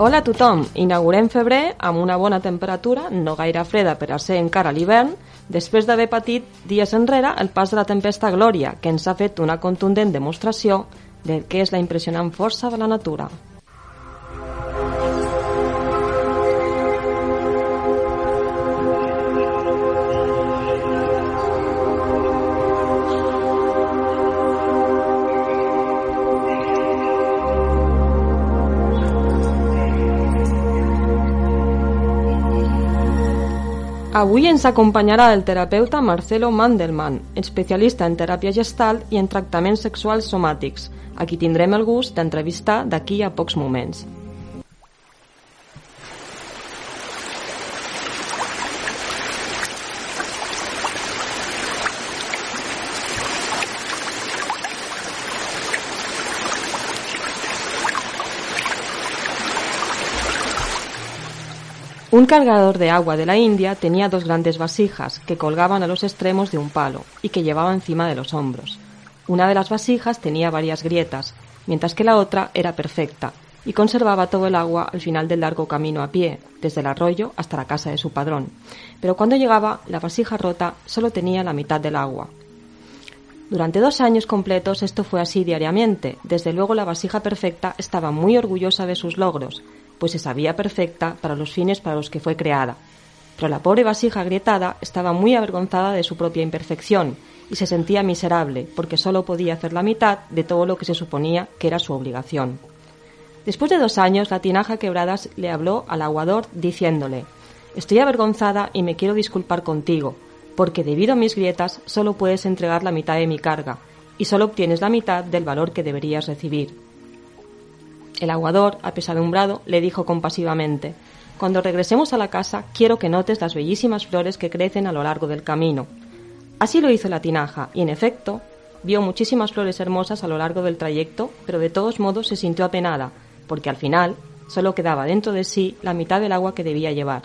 Hola a tothom! Inaugurem febrer amb una bona temperatura, no gaire freda per a ser encara l'hivern, després d'haver patit dies enrere el pas de la tempesta Glòria, que ens ha fet una contundent demostració del que és la impressionant força de la natura. Avui ens acompanyarà el terapeuta Marcelo Mandelman, especialista en teràpia gestal i en tractaments sexuals somàtics, a qui tindrem el gust d'entrevistar d'aquí a pocs moments. Un cargador de agua de la India tenía dos grandes vasijas que colgaban a los extremos de un palo y que llevaba encima de los hombros. Una de las vasijas tenía varias grietas, mientras que la otra era perfecta y conservaba todo el agua al final del largo camino a pie, desde el arroyo hasta la casa de su padrón. Pero cuando llegaba, la vasija rota solo tenía la mitad del agua. Durante dos años completos esto fue así diariamente. Desde luego la vasija perfecta estaba muy orgullosa de sus logros, pues se sabía perfecta para los fines para los que fue creada. Pero la pobre vasija agrietada estaba muy avergonzada de su propia imperfección y se sentía miserable porque solo podía hacer la mitad de todo lo que se suponía que era su obligación. Después de dos años, la tinaja quebrada le habló al aguador diciéndole Estoy avergonzada y me quiero disculpar contigo, porque debido a mis grietas solo puedes entregar la mitad de mi carga y solo obtienes la mitad del valor que deberías recibir. El aguador, apesadumbrado, le dijo compasivamente Cuando regresemos a la casa, quiero que notes las bellísimas flores que crecen a lo largo del camino. Así lo hizo la tinaja, y en efecto, vio muchísimas flores hermosas a lo largo del trayecto, pero de todos modos se sintió apenada, porque al final solo quedaba dentro de sí la mitad del agua que debía llevar.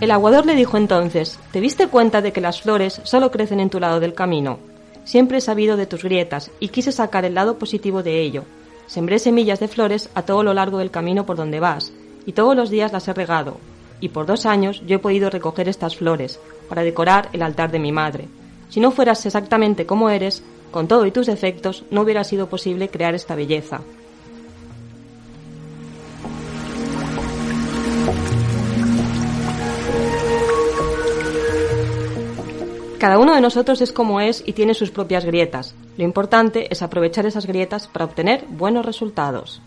El aguador le dijo entonces, ¿te diste cuenta de que las flores solo crecen en tu lado del camino? Siempre he sabido de tus grietas y quise sacar el lado positivo de ello. Sembré semillas de flores a todo lo largo del camino por donde vas, y todos los días las he regado, y por dos años yo he podido recoger estas flores para decorar el altar de mi madre. Si no fueras exactamente como eres, con todo y tus defectos, no hubiera sido posible crear esta belleza. Cada uno de nosotros es como es y tiene sus propias grietas. Lo importante es aprovechar esas grietas para obtener buenos resultados.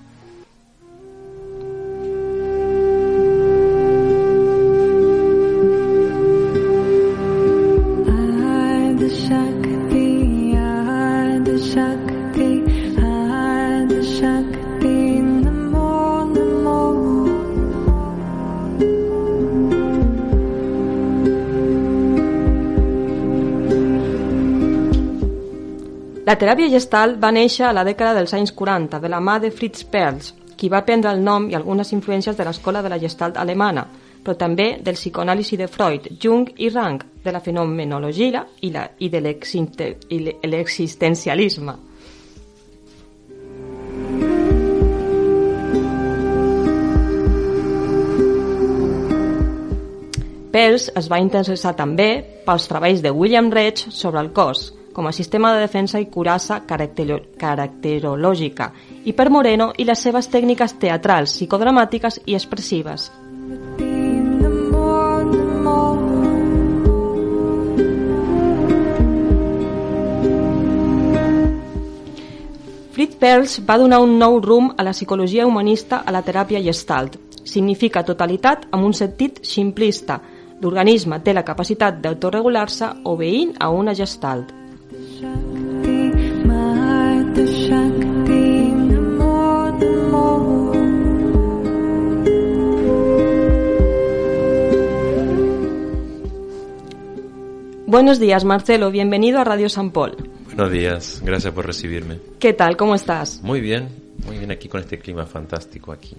La teràpia gestal va néixer a la dècada dels anys 40 de la mà de Fritz Perls, qui va prendre el nom i algunes influències de l'escola de la gestalt alemana, però també del psicoanàlisi de Freud, Jung i Rang, de la fenomenologia i, la, i de l'existencialisme. Peirce es va interessar també pels treballs de William Reich sobre el cos, com a sistema de defensa i curassa caracterològica, i per Moreno i les seves tècniques teatrals, psicodramàtiques i expressives. Fritz Perls va donar un nou rumb a la psicologia humanista a la teràpia gestalt. Significa totalitat amb un sentit simplista, L'organisme té la capacitat d'autoregular-se obeint a una gestalt. Buenos días, Marcelo. Bienvenido a Radio San Paul. Buenos días. Gracias por recibirme. ¿Qué tal? ¿Cómo estás? Muy bien. Muy bien aquí con este clima fantástico aquí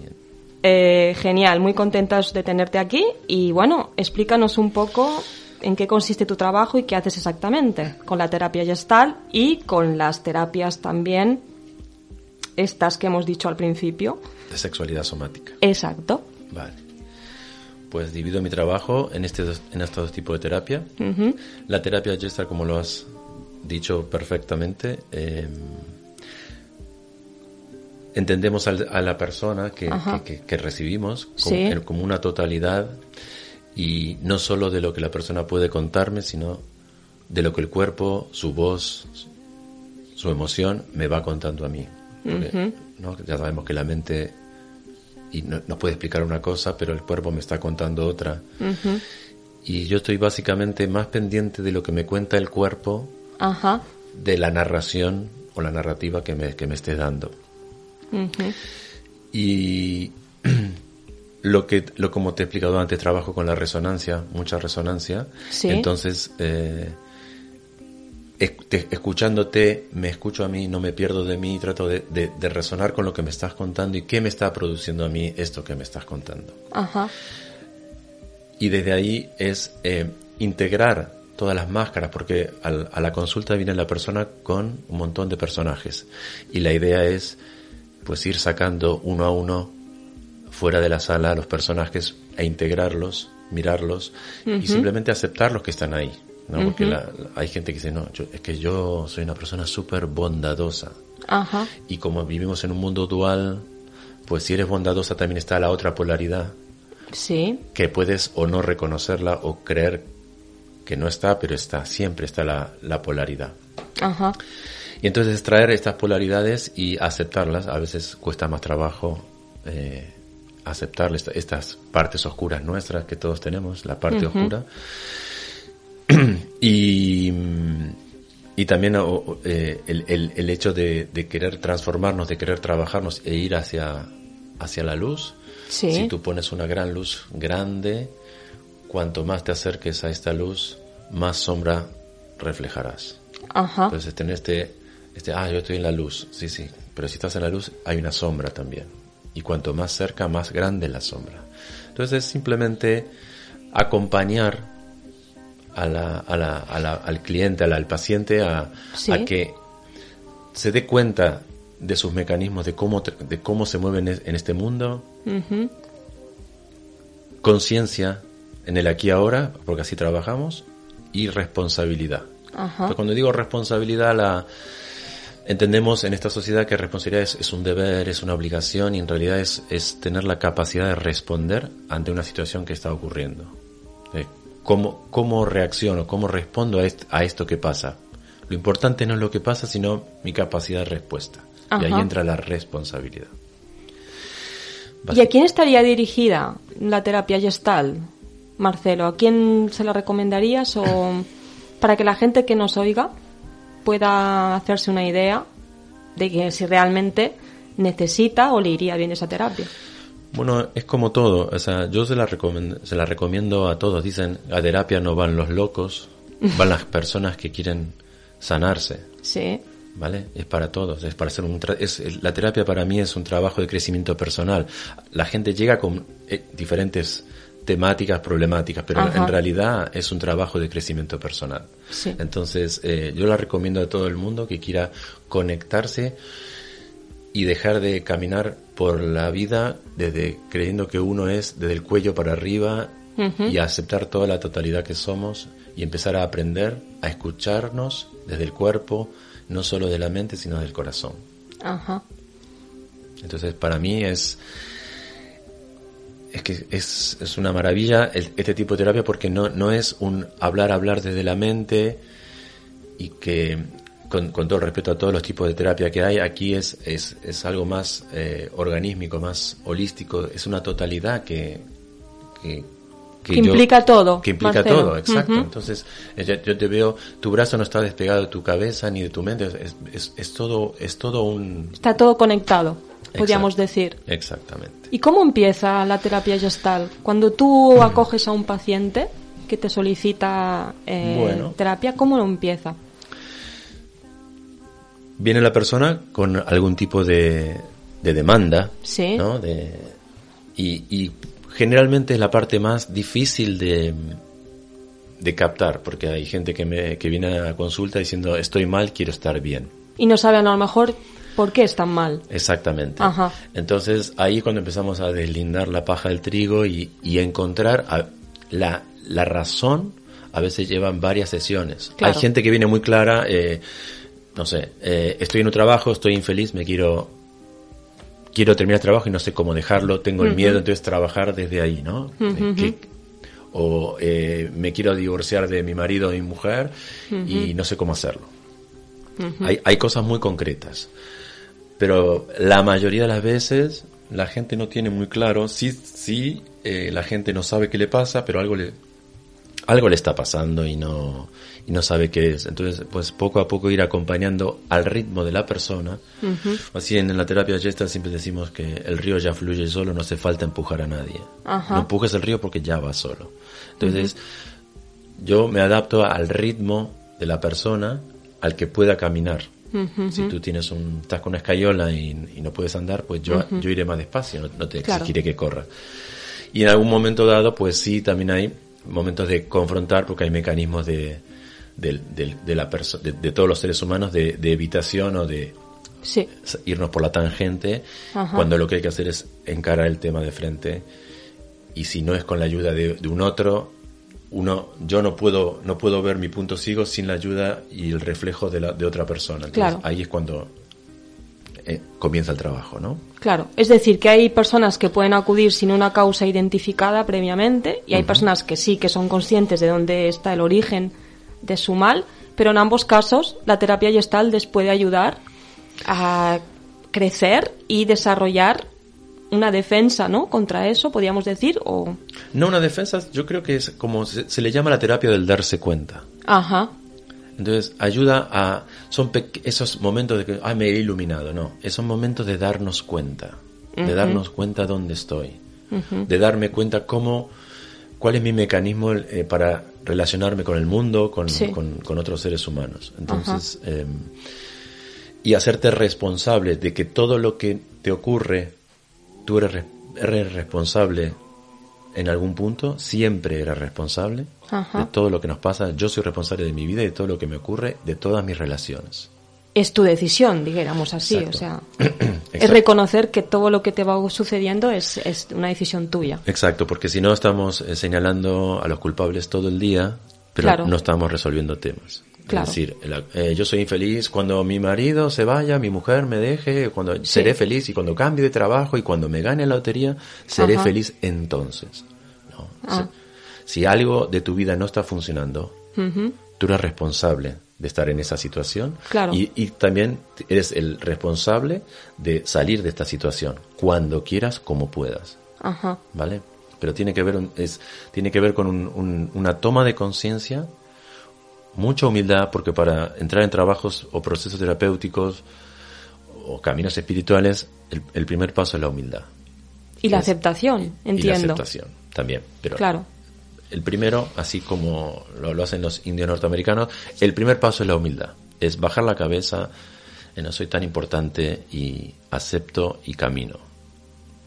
eh, genial, muy contentas de tenerte aquí y bueno, explícanos un poco en qué consiste tu trabajo y qué haces exactamente con la terapia gestal y con las terapias también, estas que hemos dicho al principio. De sexualidad somática. Exacto. Vale. Pues divido mi trabajo en, este, en estos dos tipos de terapia. La terapia gestal, como lo has dicho perfectamente, eh, entendemos a la persona que, que, recibimos como, una totalidad y no solo de lo que la persona puede contarme, sino de lo que el cuerpo, su voz, su emoción me va contando a mí. Ya sabemos que la mente y no, nos puede explicar una cosa, pero el cuerpo me está contando otra. Y yo estoy básicamente más pendiente de lo que me cuenta el cuerpo, de la narración o la narrativa que me, que me esté dando. Y lo que, lo como te he explicado antes, trabajo con la resonancia, mucha resonancia. Entonces, eh, escuchándote, me escucho a mí, no me pierdo de mí, trato de, resonar con lo que me estás contando y qué me está produciendo a mí esto que me estás contando. Y desde ahí es eh, integrar todas las máscaras, porque a la consulta viene la persona con un montón de personajes. Y la idea es pues ir sacando uno a uno fuera de la sala los personajes e integrarlos, mirarlos y simplemente aceptar los que están ahí. ¿no? Porque hay gente que dice, no, es que yo soy una persona súper bondadosa. Y como vivimos en un mundo dual, pues si eres bondadosa también está la otra polaridad. Sí. Que puedes o no reconocerla o creer que no está, pero está, siempre está la, la polaridad. Ajá. Y entonces extraer estas polaridades y aceptarlas, a veces cuesta más trabajo eh, aceptar estas partes oscuras nuestras que todos tenemos, la parte oscura. y, y también eh, el, el, hecho de, querer transformarnos, de querer trabajarnos e ir hacia, hacia la luz. Si tú pones una gran luz grande, cuanto más te acerques a esta luz, más sombra reflejarás. Entonces tener este este, ah, yo estoy en la luz, sí, sí, pero si estás en la luz hay una sombra también. Y cuanto más cerca, más grande la sombra. Entonces es simplemente acompañar a la, a la, al cliente, al paciente, a, que se dé cuenta de sus mecanismos, de cómo, de cómo se mueven en este mundo. Conciencia en el aquí ahora, porque así trabajamos, y responsabilidad. cuando digo responsabilidad, la, Entendemos en esta sociedad que responsabilidad es, un deber, es una obligación y en realidad es, es, tener la capacidad de responder ante una situación que está ocurriendo. ¿Cómo, ¿Cómo reacciono? ¿Cómo respondo a, esto que pasa? Lo importante no es lo que pasa, sino mi capacidad de respuesta. Y ahí entra la responsabilidad. ¿Y a quién estaría dirigida la terapia gestal, Marcelo? ¿A quién se la recomendarías o para que la gente que nos oiga pueda hacerse una idea de que si realmente necesita o le iría bien esa terapia. Bueno, es como todo, o sea, yo se la, recomiendo, se la recomiendo a todos, dicen, a terapia no van los locos, van las personas que quieren sanarse. Sí. ¿Vale? Es para todos, es para hacer un es, la terapia para mí es un trabajo de crecimiento personal. La gente llega con eh, diferentes temáticas problemáticas, pero en realidad es un trabajo de crecimiento personal. Entonces, eh, yo la recomiendo a todo el mundo que quiera conectarse y dejar de caminar por la vida desde creyendo que uno es desde el cuello para arriba y aceptar toda la totalidad que somos y empezar a aprender a escucharnos desde el cuerpo, no solo de la mente, sino del corazón. Entonces, para mí es es que es, es una maravilla este tipo de terapia porque no, no es un hablar, hablar desde la mente y que con, todo respeto a todos los tipos de terapia que hay, aquí es, es, es algo más eh, organísmico, más holístico, es una totalidad que, que, implica todo. Que implica todo, exacto. Entonces, yo, yo, te veo, tu brazo no está despegado de tu cabeza ni de tu mente, es, es, es todo, es todo un... Está todo conectado podríamos decir. Exactamente. ¿Y cómo empieza la terapia gestal? Cuando tú acoges a un paciente que te solicita eh, terapia, ¿cómo lo empieza? Viene la persona con algún tipo de, demanda, ¿Sí? ¿no? y, generalmente es la parte más difícil de, de captar, porque hay gente que, me, que viene a consulta diciendo estoy mal, quiero estar bien. Y no saben a lo mejor ¿Por qué es tan mal? Exactamente. Entonces ahí cuando empezamos a deslindar la paja del trigo y, encontrar la, la, razón, a veces llevan varias sesiones. Hay gente que viene muy clara, eh, no sé, eh, estoy en un trabajo, estoy infeliz, me quiero quiero terminar el trabajo y no sé cómo dejarlo, tengo el miedo, entonces trabajar desde ahí, ¿no? o eh, me quiero divorciar de mi marido o mi mujer y no sé cómo hacerlo. hay, hay cosas muy concretas. Pero la mayoría de las veces la gente no tiene muy claro, sí, sí, eh, la gente no sabe qué le pasa, pero algo le, algo le está pasando y no, y no sabe qué es. Entonces, pues poco a poco ir acompañando al ritmo de la persona. Así en la terapia Gestalt siempre decimos que el río ya fluye solo, no hace falta empujar a nadie. No empujes el río porque ya va solo. Entonces, yo me adapto al ritmo de la persona al que pueda caminar. Si tú tienes un, estás con una escayola y, no puedes andar, pues yo, yo iré más despacio, no, te exigiré que corra. Y en algún momento dado, pues sí, también hay momentos de confrontar, porque hay mecanismos de, de, de, la de, todos los seres humanos de, evitación o de irnos por la tangente, cuando lo que hay que hacer es encarar el tema de frente. Y si no es con la ayuda de, un otro, uno, yo no puedo, no puedo ver mi punto ciego sin la ayuda y el reflejo de, la, de otra persona. Entonces, ahí es cuando eh, comienza el trabajo, ¿no? Claro, es decir, que hay personas que pueden acudir sin una causa identificada previamente y hay personas que sí, que son conscientes de dónde está el origen de su mal, pero en ambos casos la terapia gestal les puede ayudar a crecer y desarrollar una defensa, ¿no? Contra eso, podríamos decir, o... No, una defensa, yo creo que es como se, le llama la terapia del darse cuenta. Ajá. Entonces, ayuda a... Son esos momentos de que, ay, me he iluminado, no. Esos momentos de darnos cuenta, de darnos cuenta dónde estoy, de darme cuenta cómo, cuál es mi mecanismo eh, para relacionarme con el mundo, con, con, otros seres humanos. Entonces, em, y hacerte responsable de que todo lo que te ocurre tú eres, responsable en algún punto, siempre eres responsable de todo lo que nos pasa. Yo soy responsable de mi vida y de todo lo que me ocurre, de todas mis relaciones. Es tu decisión, digamos así, o sea, es reconocer que todo lo que te va sucediendo es, es una decisión tuya. Exacto, porque si no estamos eh, señalando a los culpables todo el día, pero no estamos resolviendo temas. Es decir, eh, yo soy infeliz cuando mi marido se vaya, mi mujer me deje, cuando seré feliz y cuando cambie de trabajo y cuando me gane la lotería, seré feliz entonces. Ah. Si, algo de tu vida no está funcionando, tú eres responsable de estar en esa situación y, y, también eres el responsable de salir de esta situación cuando quieras, como puedas. ¿Vale? Pero tiene que ver, es, tiene que ver con una toma de conciencia mucha humildad porque para entrar en trabajos o procesos terapéuticos o caminos espirituales, el, primer paso es la humildad. Y la aceptación, entiendo. Y la aceptación también, pero claro. el primero, así como lo, hacen los indios norteamericanos, el primer paso es la humildad, es bajar la cabeza, no soy tan importante y acepto y camino,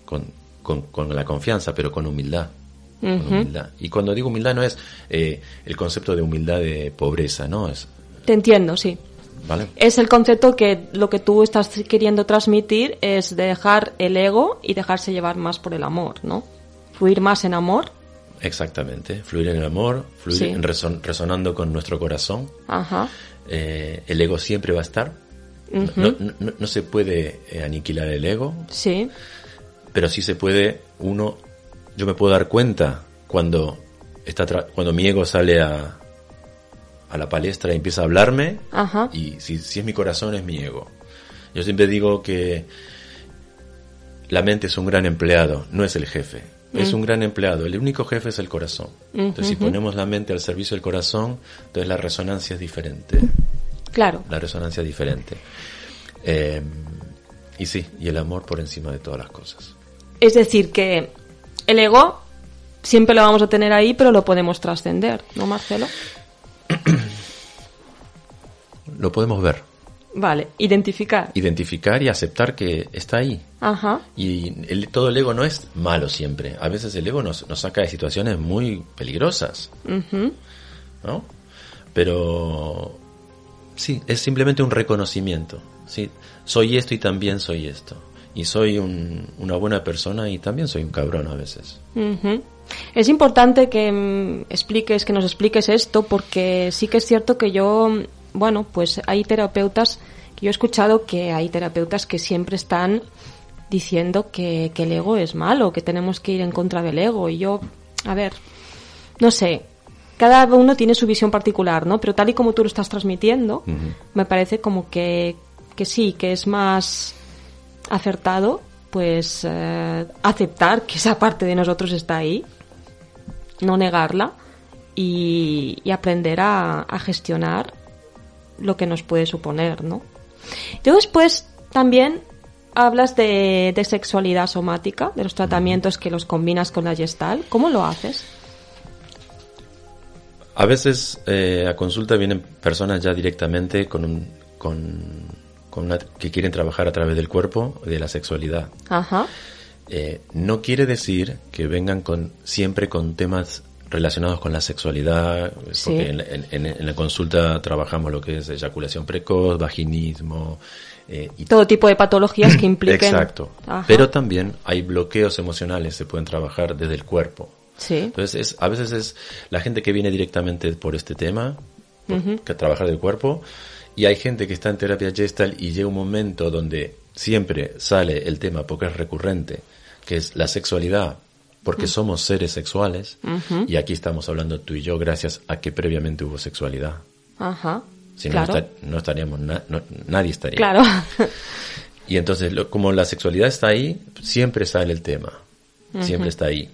con, con, con la confianza, pero con humildad. Humildad. Y cuando digo humildad no es eh, el concepto de humildad de pobreza, ¿no? Es, Te entiendo, sí. ¿Vale? Es el concepto que lo que tú estás queriendo transmitir es dejar el ego y dejarse llevar más por el amor, ¿no? Fluir más en amor. Exactamente, fluir en el amor, fluir Sí. en reson- resonando con nuestro corazón. Ajá. Eh, el ego siempre va a estar. No- no, no- no se puede eh, aniquilar el ego, Sí. pero sí se puede uno yo me puedo dar cuenta cuando está cuando mi ego sale a a la palestra y empieza a hablarme Ajá. y si, si es mi corazón es mi ego. Yo siempre digo que la mente es un gran empleado no es el jefe es un gran empleado el único jefe es el corazón. Entonces si ponemos la mente al servicio del corazón entonces la resonancia es diferente. Claro. la resonancia es diferente. Eh, y sí y el amor por encima de todas las cosas. Es decir, que el ego siempre lo vamos a tener ahí, pero lo podemos trascender, ¿no, Marcelo? lo podemos ver Vale, identificar. identificar y aceptar que está ahí. Ajá. Y el- todo el ego no es malo siempre. A veces el ego nos, nos saca de situaciones muy peligrosas. ¿no? Pero sí, es simplemente un reconocimiento. ¿sí? Soy esto y también soy esto. Y soy un- una buena persona y también soy un cabrón a veces. Es importante que mm, expliques, que nos expliques esto, porque sí que es cierto que yo, mm, bueno, pues hay terapeutas, que yo he escuchado que hay terapeutas que siempre están diciendo que, que el ego es malo, que tenemos que ir en contra del ego. Y yo, a ver, no sé, cada uno tiene su visión particular, ¿no? Pero tal y como tú lo estás transmitiendo, me parece como que, que sí, que es más acertado, pues eh, aceptar que esa parte de nosotros está ahí, no negarla y, y aprender a, a gestionar lo que nos puede suponer, ¿no? Yo después también hablas de, de sexualidad somática, de los tratamientos que los combinas con la gestal. ¿Cómo lo haces? A veces eh, a consulta vienen personas ya directamente con un, con, con una- que quieren trabajar a través del cuerpo, de la sexualidad. Ajá. Eh, no quiere decir que vengan con siempre con temas relacionados con la sexualidad, Sí. porque en, la- en- en- en la consulta trabajamos lo que es eyaculación precoz, vaginismo eh, y Todo tipo de patologías que impliquen. Exacto. Ajá. Pero también hay bloqueos emocionales, se pueden trabajar desde el cuerpo. Sí. Entonces, es, a veces es la gente que viene directamente por este tema, por- que trabajar del cuerpo, y hay gente que está en terapia gestal y llega un momento donde siempre sale el tema, porque es recurrente, que es la sexualidad, porque somos seres sexuales, y aquí estamos hablando tú y yo gracias a que previamente hubo sexualidad. Ajá. Si no, claro. no, esta- no estaríamos, na- no- nadie estaría. Claro. Y entonces, lo- como la sexualidad está ahí, siempre sale el tema. Siempre está ahí.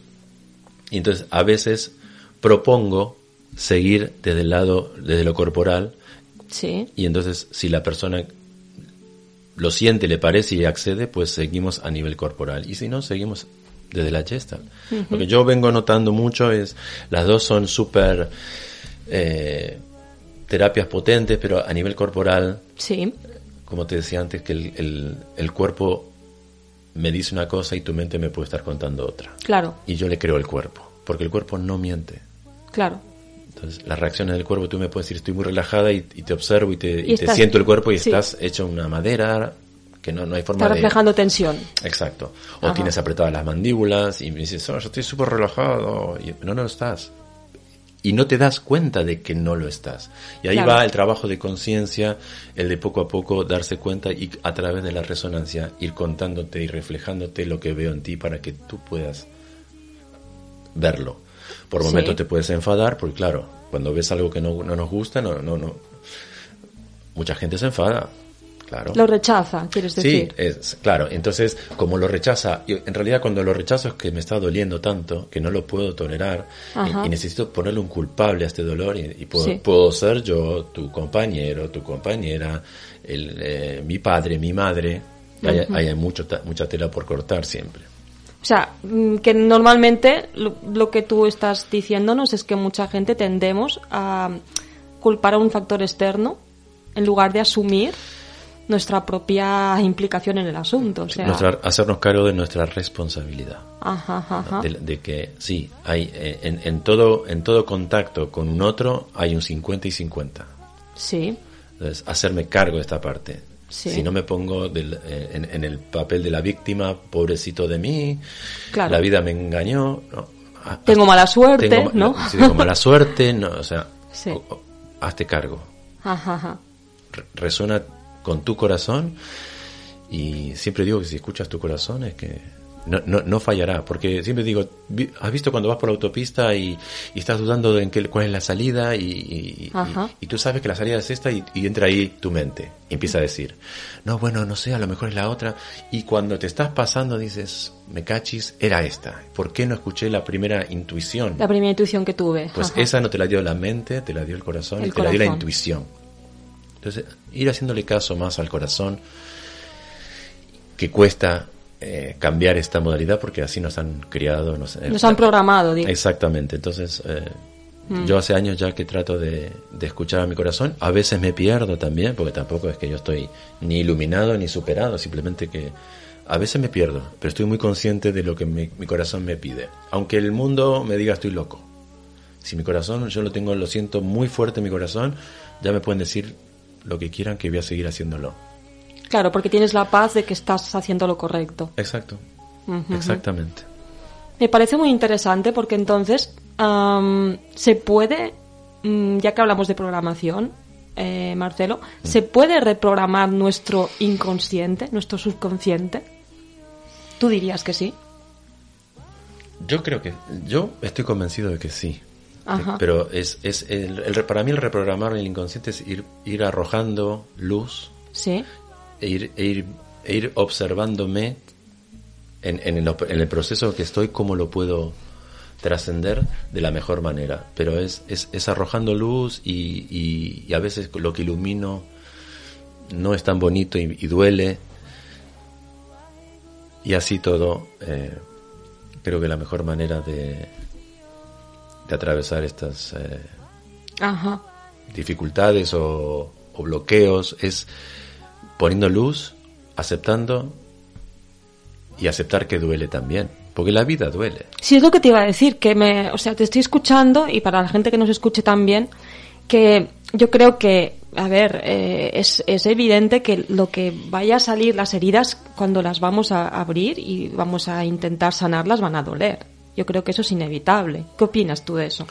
Y entonces, a veces propongo seguir desde el lado, desde lo corporal. Sí. Y entonces, si la persona lo siente, le parece y accede, pues seguimos a nivel corporal. Y si no, seguimos desde la gesta. Lo que yo vengo notando mucho es, las dos son súper eh, terapias potentes, pero a nivel corporal Sí. como te decía antes, que el, el- el cuerpo me dice una cosa y tu mente me puede estar contando otra. Claro. Y yo le creo al cuerpo, porque el cuerpo no miente. Claro. Entonces, las reacciones del cuerpo, tú me puedes decir, estoy muy relajada y, y te observo y te, y Y te estás- siento el cuerpo y sí. estás hecho una madera que no, no hay forma Está de... reflejando tensión. Exacto. O Ajá. tienes apretadas las mandíbulas y me dices, oh, yo estoy súper relajado. Y no, no lo estás. Y no te das cuenta de que no lo estás. Y ahí Claro. va el trabajo de conciencia, el de poco a poco darse cuenta y a través de la resonancia ir contándote y reflejándote lo que veo en ti para que tú puedas verlo. Por Sí. momentos te puedes enfadar, porque claro, cuando ves algo que no, no nos gusta, no, no, no. Mucha gente se enfada, claro. Lo rechaza, quieres Sí, decir. es, claro. Entonces, como lo rechaza, yo- en realidad cuando lo rechazo es que me está doliendo tanto que no lo puedo tolerar y, y necesito ponerle un culpable a este dolor y, y puedo, Sí. puedo ser yo, tu compañero, tu compañera, el, eh, mi padre, mi madre. Hay, hay mucho, mucha tela por cortar siempre. O sea, mm, que normalmente lo, lo que tú estás diciéndonos es que mucha gente tendemos a culpar a un factor externo en lugar de asumir nuestra propia implicación en el asunto. O sea... hacernos cargo de nuestra responsabilidad. De, que sí, hay eh, en, en, todo, en todo contacto con un otro hay un 50 y 50. Sí. Entonces, hacerme cargo de esta parte. Si no me pongo eh, en, el papel de la víctima, pobrecito de mí, la vida me engañó. tengo mala suerte, ¿no? Si tengo mala suerte, no, o sea, hazte cargo. Resuena con tu corazón y siempre digo que si escuchas tu corazón es que no, no, no, fallará, porque siempre digo, ¿has visto cuando vas por la autopista y, estás dudando de en qué, cuál es la salida y, y, tú sabes que la salida es esta y, entra ahí tu mente y empieza a decir, no, bueno, no sé, a lo mejor es la otra y cuando te estás pasando dices, me cachis, era esta, ¿por qué no escuché la primera intuición? La primera intuición que tuve. Pues esa no te la dio la mente, te la dio el corazón y te la dio la intuición. Entonces, ir haciéndole caso más al corazón que cuesta eh, cambiar esta modalidad porque así nos han criado. Nos, nos han programado. Exactamente. Entonces, eh, mm. yo hace años ya que trato de, escuchar a mi corazón. A veces me pierdo también, porque tampoco es que yo estoy ni iluminado ni superado, simplemente que a veces me pierdo, pero estoy muy consciente de lo que mi, corazón me pide. Aunque el mundo me diga estoy loco. Si mi corazón, yo lo tengo, lo siento muy fuerte en mi corazón, ya me pueden decir lo que quieran que voy a seguir haciéndolo. Claro, porque tienes la paz de que estás haciendo lo correcto. Exacto. Exactamente. Me parece muy interesante porque entonces se puede, mm, ya que hablamos de programación, eh, Marcelo, mm. ¿se puede reprogramar nuestro inconsciente, nuestro subconsciente? ¿Tú dirías que sí? Yo creo que, yo estoy convencido de que sí. Pero es, es el, para mí el reprogramar el inconsciente es ir, ir arrojando luz ¿Sí? E ir, e ir, e ir observándome en, en, el, en, el, proceso que estoy, cómo lo puedo trascender de la mejor manera. Pero es, es, es arrojando luz y, y, a veces lo que ilumino no es tan bonito y, duele. Y así todo, eh, creo que la mejor manera de, de atravesar estas eh, dificultades o, o bloqueos es poniendo luz, aceptando y aceptar que duele también. Porque la vida duele. Sí, es lo que te iba a decir, que me, o sea, te estoy escuchando y para la gente que nos escuche también, que yo creo que, a ver, eh, es, es, evidente que lo que vaya a salir, las heridas, cuando las vamos a abrir y vamos a intentar sanarlas, van a doler. Yo creo que eso es inevitable. ¿Qué opinas tú de eso?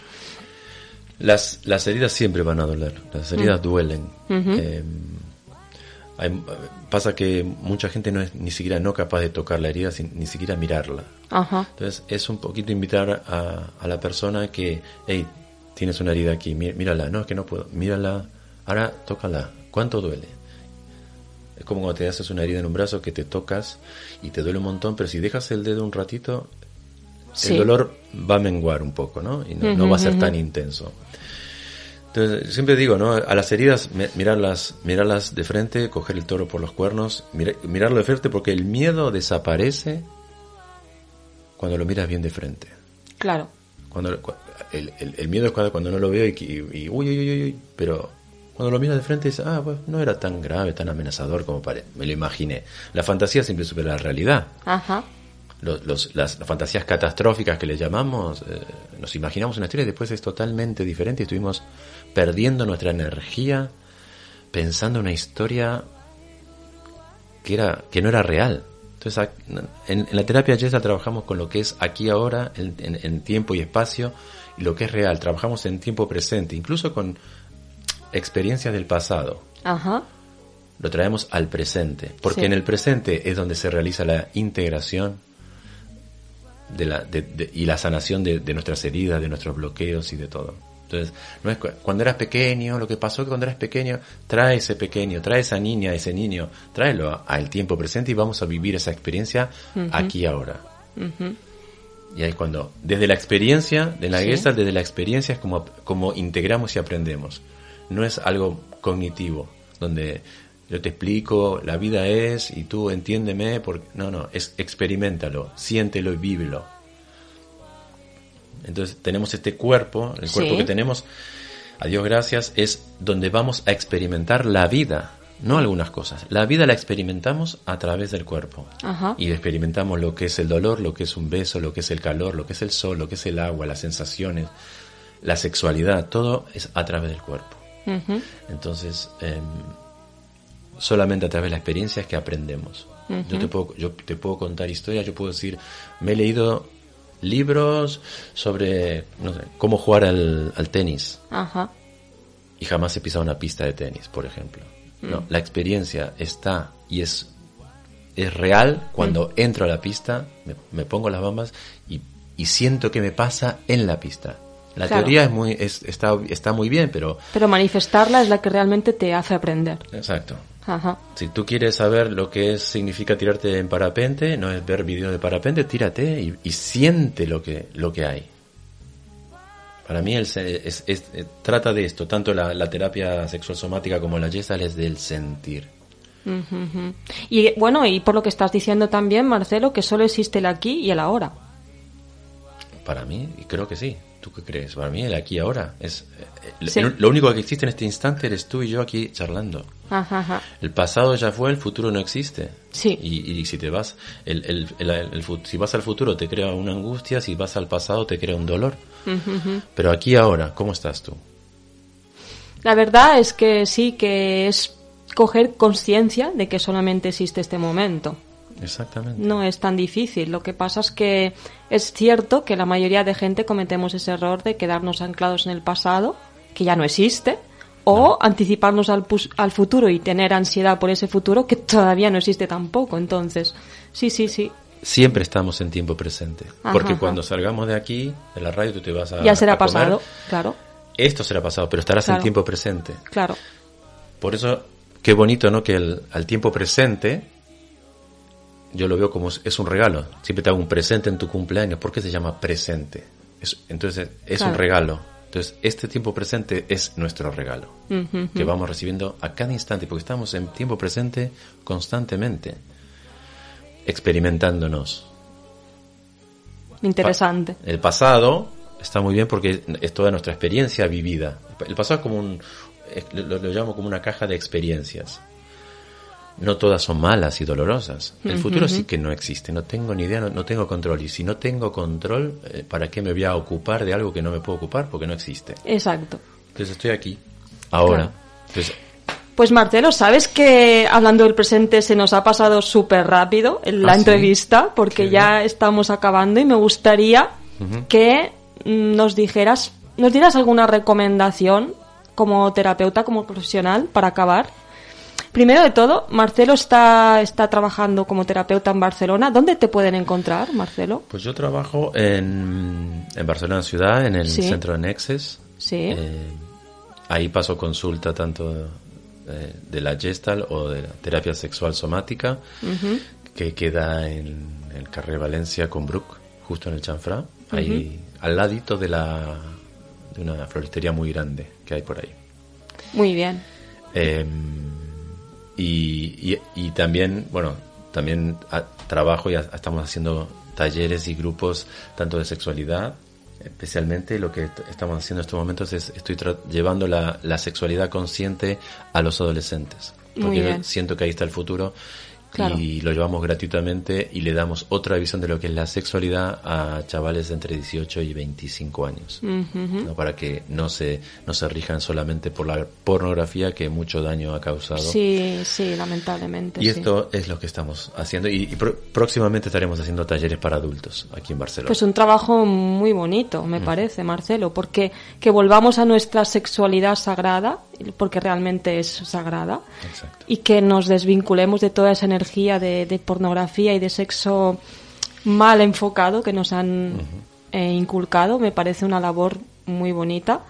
Las, las heridas siempre van a doler, las heridas mm. duelen pasa que mucha gente no es ni siquiera no capaz de tocar la herida, ni siquiera mirarla. Entonces es un poquito invitar a, la persona que, hey, tienes una herida aquí, mírala, no, es que no puedo, mírala, ahora tócala, ¿cuánto duele? Es como cuando te haces una herida en un brazo que te tocas y te duele un montón, pero si dejas el dedo un ratito, el dolor va a menguar un poco, ¿no? Y no, no va a ser tan intenso. Entonces, siempre digo, ¿no? A las heridas, mirarlas, mirarlas de frente, coger el toro por los cuernos, mirarlo de frente porque el miedo desaparece cuando lo miras bien de frente. Claro. Cuando, el, el, miedo es cuando, cuando, no lo veo y, y, uy, uy, uy, uy, pero cuando lo miras de frente dices, ah, pues no era tan grave, tan amenazador como pare me lo imaginé. La fantasía siempre supera la realidad. Ajá las, fantasías catastróficas que le llamamos, eh, nos imaginamos una historia y después es totalmente diferente y estuvimos perdiendo nuestra energía pensando en una historia que, era, que no era real. Entonces, en, la terapia Jessa trabajamos con lo que es aquí ahora, en, tiempo y espacio, y lo que es real. Trabajamos en tiempo presente, incluso con experiencias del pasado. Ajá. Lo traemos al presente, porque en el presente es donde se realiza la integración de la, y la sanación de, nuestras heridas, de nuestros bloqueos y de todo. Entonces, no es cuando eras pequeño, lo que pasó que cuando eras pequeño, trae ese pequeño, trae esa niña, ese niño, tráelo al tiempo presente y vamos a vivir esa experiencia aquí y ahora. Y ahí cuando, desde la experiencia, de la guesa desde la experiencia es como, como integramos y aprendemos. No es algo cognitivo, donde yo te explico, la vida es y tú entiéndeme, porque no, no, es experimentalo, siéntelo y vívelo. Entonces tenemos este cuerpo, el cuerpo que tenemos, a Dios gracias, es donde vamos a experimentar la vida no algunas cosas. La vida la experimentamos a través del cuerpo. Y experimentamos lo que es el dolor, lo que es un beso, lo que es el calor, lo que es el sol, lo que es el agua, las sensaciones, la sexualidad, todo es a través del cuerpo. Entonces, em, solamente a través de la experiencia es que aprendemos. Yo te puedo, yo te puedo contar historias, yo puedo decir, me he leído libros sobre no sé, cómo jugar al, tenis. Y jamás he pisado una pista de tenis, por ejemplo. No, mm. la experiencia está y es, es real cuando mm. entro a la pista, me, pongo las bambas y, y, siento que me pasa en la pista. La teoría es muy, es, está, está muy bien, pero... Pero manifestarla es la que realmente te hace aprender. Exacto. Si tú quieres saber lo que es, significa tirarte en parapente, no es ver vídeos de parapente, tírate y, siente lo que, lo que hay. Para mí el, es, trata de esto, tanto la, terapia sexual somática como la Gestal es del sentir. Y bueno, y por lo que estás diciendo también, Marcelo, que solo existe el aquí y el ahora. Para mí, y creo que sí. ¿Tú qué crees? Para mí el aquí ahora es eh, lo único que existe en este instante eres tú y yo aquí charlando. El pasado ya fue, el futuro no existe. Sí. Y, si te vas, el, si vas al futuro te crea una angustia, si vas al pasado te crea un dolor. Pero aquí ahora, ¿cómo estás tú? La verdad es que sí, que es coger conciencia de que solamente existe este momento. Exactamente. No es tan difícil. Lo que pasa es que es cierto que la mayoría de gente cometemos ese error de quedarnos anclados en el pasado, que ya no existe, o anticiparnos al, al futuro y tener ansiedad por ese futuro que todavía no existe tampoco. Entonces, sí, sí, sí. Siempre estamos en tiempo presente. porque cuando salgamos de aquí, de la radio, tú te vas a. Ya será pasado, claro. Esto será pasado, pero estarás en tiempo presente. Claro. Por eso, qué bonito, ¿no? Que el, al tiempo presente yo lo veo como es un regalo. Siempre te hago un presente en tu cumpleaños. ¿Por qué se llama presente? entonces es un regalo. Entonces este tiempo presente es nuestro regalo que vamos recibiendo a cada instante porque estamos en tiempo presente constantemente experimentándonos. Interesante. el pasado está muy bien porque es toda nuestra experiencia vivida. El pasado es como un, lo, lo llamo como una caja de experiencias no todas son malas y dolorosas. El futuro sí que no existe, no tengo ni idea, no, tengo control. Y si no tengo control, eh, ¿para qué me voy a ocupar de algo que no me puedo ocupar? Porque no existe. Exacto. Entonces estoy aquí, ahora. pues Marcelo, sabes que hablando del presente se nos ha pasado súper rápido en la ¿Ah, entrevista, porque ya estamos acabando y me gustaría que nos dijeras, nos dieras alguna recomendación como terapeuta, como profesional, para acabar Primero de todo, Marcelo está, está trabajando como terapeuta en Barcelona. ¿Dónde te pueden encontrar, Marcelo? Pues yo trabajo en, en Barcelona ciudad, en el centro de Nexus. Sí. Eh, ahí paso consulta tanto eh, de la Gestal o de la terapia sexual somática, que queda en el Carrer Valencia con Brook, justo en el Chanfrà, ahí al ladito de la de una floristería muy grande que hay por ahí. Muy bien. Eh, y, y, también, bueno, también trabajo y estamos haciendo talleres y grupos tanto de sexualidad, especialmente lo que estamos haciendo en estos momentos es estoy llevando la, la sexualidad consciente a los adolescentes. Porque siento que ahí está el futuro y lo llevamos gratuitamente y le damos otra visión de lo que es la sexualidad a chavales entre 18 y 25 años, ¿no? para que no se, no se rijan solamente por la pornografía que mucho daño ha causado. Sí, sí, lamentablemente. Y esto es lo que estamos haciendo y, próximamente estaremos haciendo talleres para adultos aquí en Barcelona. Pues un trabajo muy bonito, me parece, Marcelo, porque que volvamos a nuestra sexualidad sagrada, porque realmente es sagrada, y que nos desvinculemos de toda esa energía de, pornografía y de sexo mal enfocado que nos han eh, inculcado. Me parece una labor muy bonita.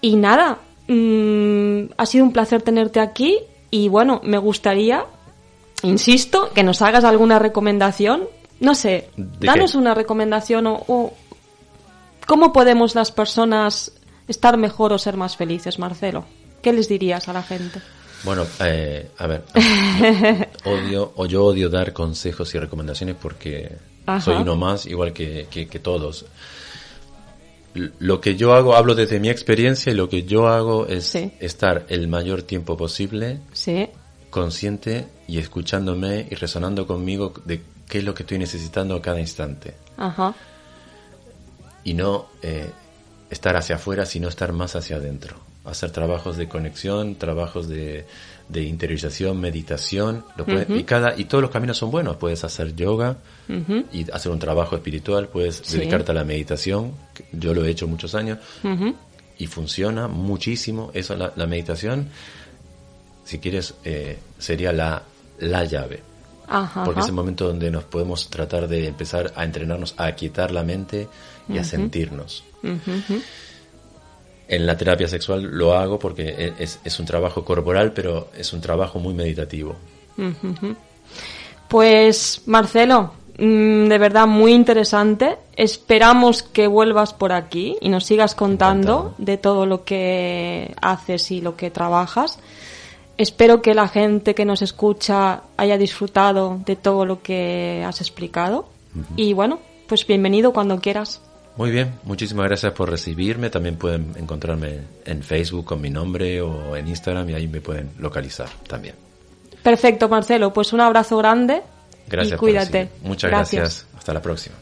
Y nada, mm, ha sido un placer tenerte aquí y bueno, me gustaría, insisto, que nos hagas alguna recomendación. No sé, danos una recomendación o cómo podemos las personas estar mejor o ser más felices, Marcelo. ¿Qué les dirías a la gente? Bueno, eh, a ver, odio, o yo odio dar consejos y recomendaciones porque soy uno más, igual que, que, todos. Lo que yo hago, hablo desde mi experiencia y lo que yo hago es estar el mayor tiempo posible consciente y escuchándome y resonando conmigo de qué es lo que estoy necesitando a cada instante. Ajá. Y no eh, estar hacia afuera, sino estar más hacia adentro. Hacer trabajos de conexión, trabajos de, de interiorización, meditación. y, cada, y todos los caminos son buenos. Puedes hacer yoga y hacer un trabajo espiritual, puedes dedicarte a la meditación. Yo lo he hecho muchos años y funciona muchísimo. Eso, la, la meditación, si quieres, eh, sería la, la llave. porque es el momento donde nos podemos tratar de empezar a entrenarnos a aquietar la mente y a sentirnos. En la terapia sexual lo hago porque e, es, es, un trabajo corporal, pero es un trabajo muy meditativo. Pues Marcelo, mm, de verdad muy interesante. Esperamos que vuelvas por aquí y nos sigas contando de todo lo que haces y lo que trabajas. Espero que la gente que nos escucha haya disfrutado de todo lo que has explicado. Y bueno, pues bienvenido cuando quieras. Muy bien, muchísimas gracias por recibirme. También pueden encontrarme en Facebook con mi nombre o en Instagram y ahí me pueden localizar también. Perfecto, Marcelo. Pues un abrazo grande. Gracias. Y cuídate. Muchas gracias. Hasta la próxima.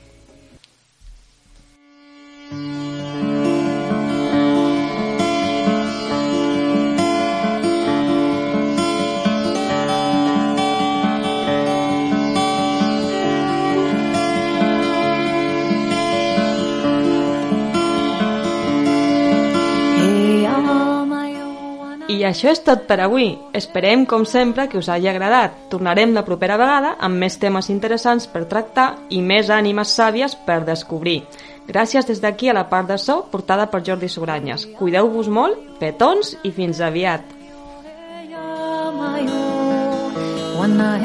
I això és tot per avui. Esperem, com sempre, que us hagi agradat. Tornarem la propera vegada amb més temes interessants per tractar i més ànimes sàvies per descobrir. Gràcies des d'aquí a la part de so portada per Jordi Sobranyes. Cuideu-vos molt, petons i fins aviat. Wanna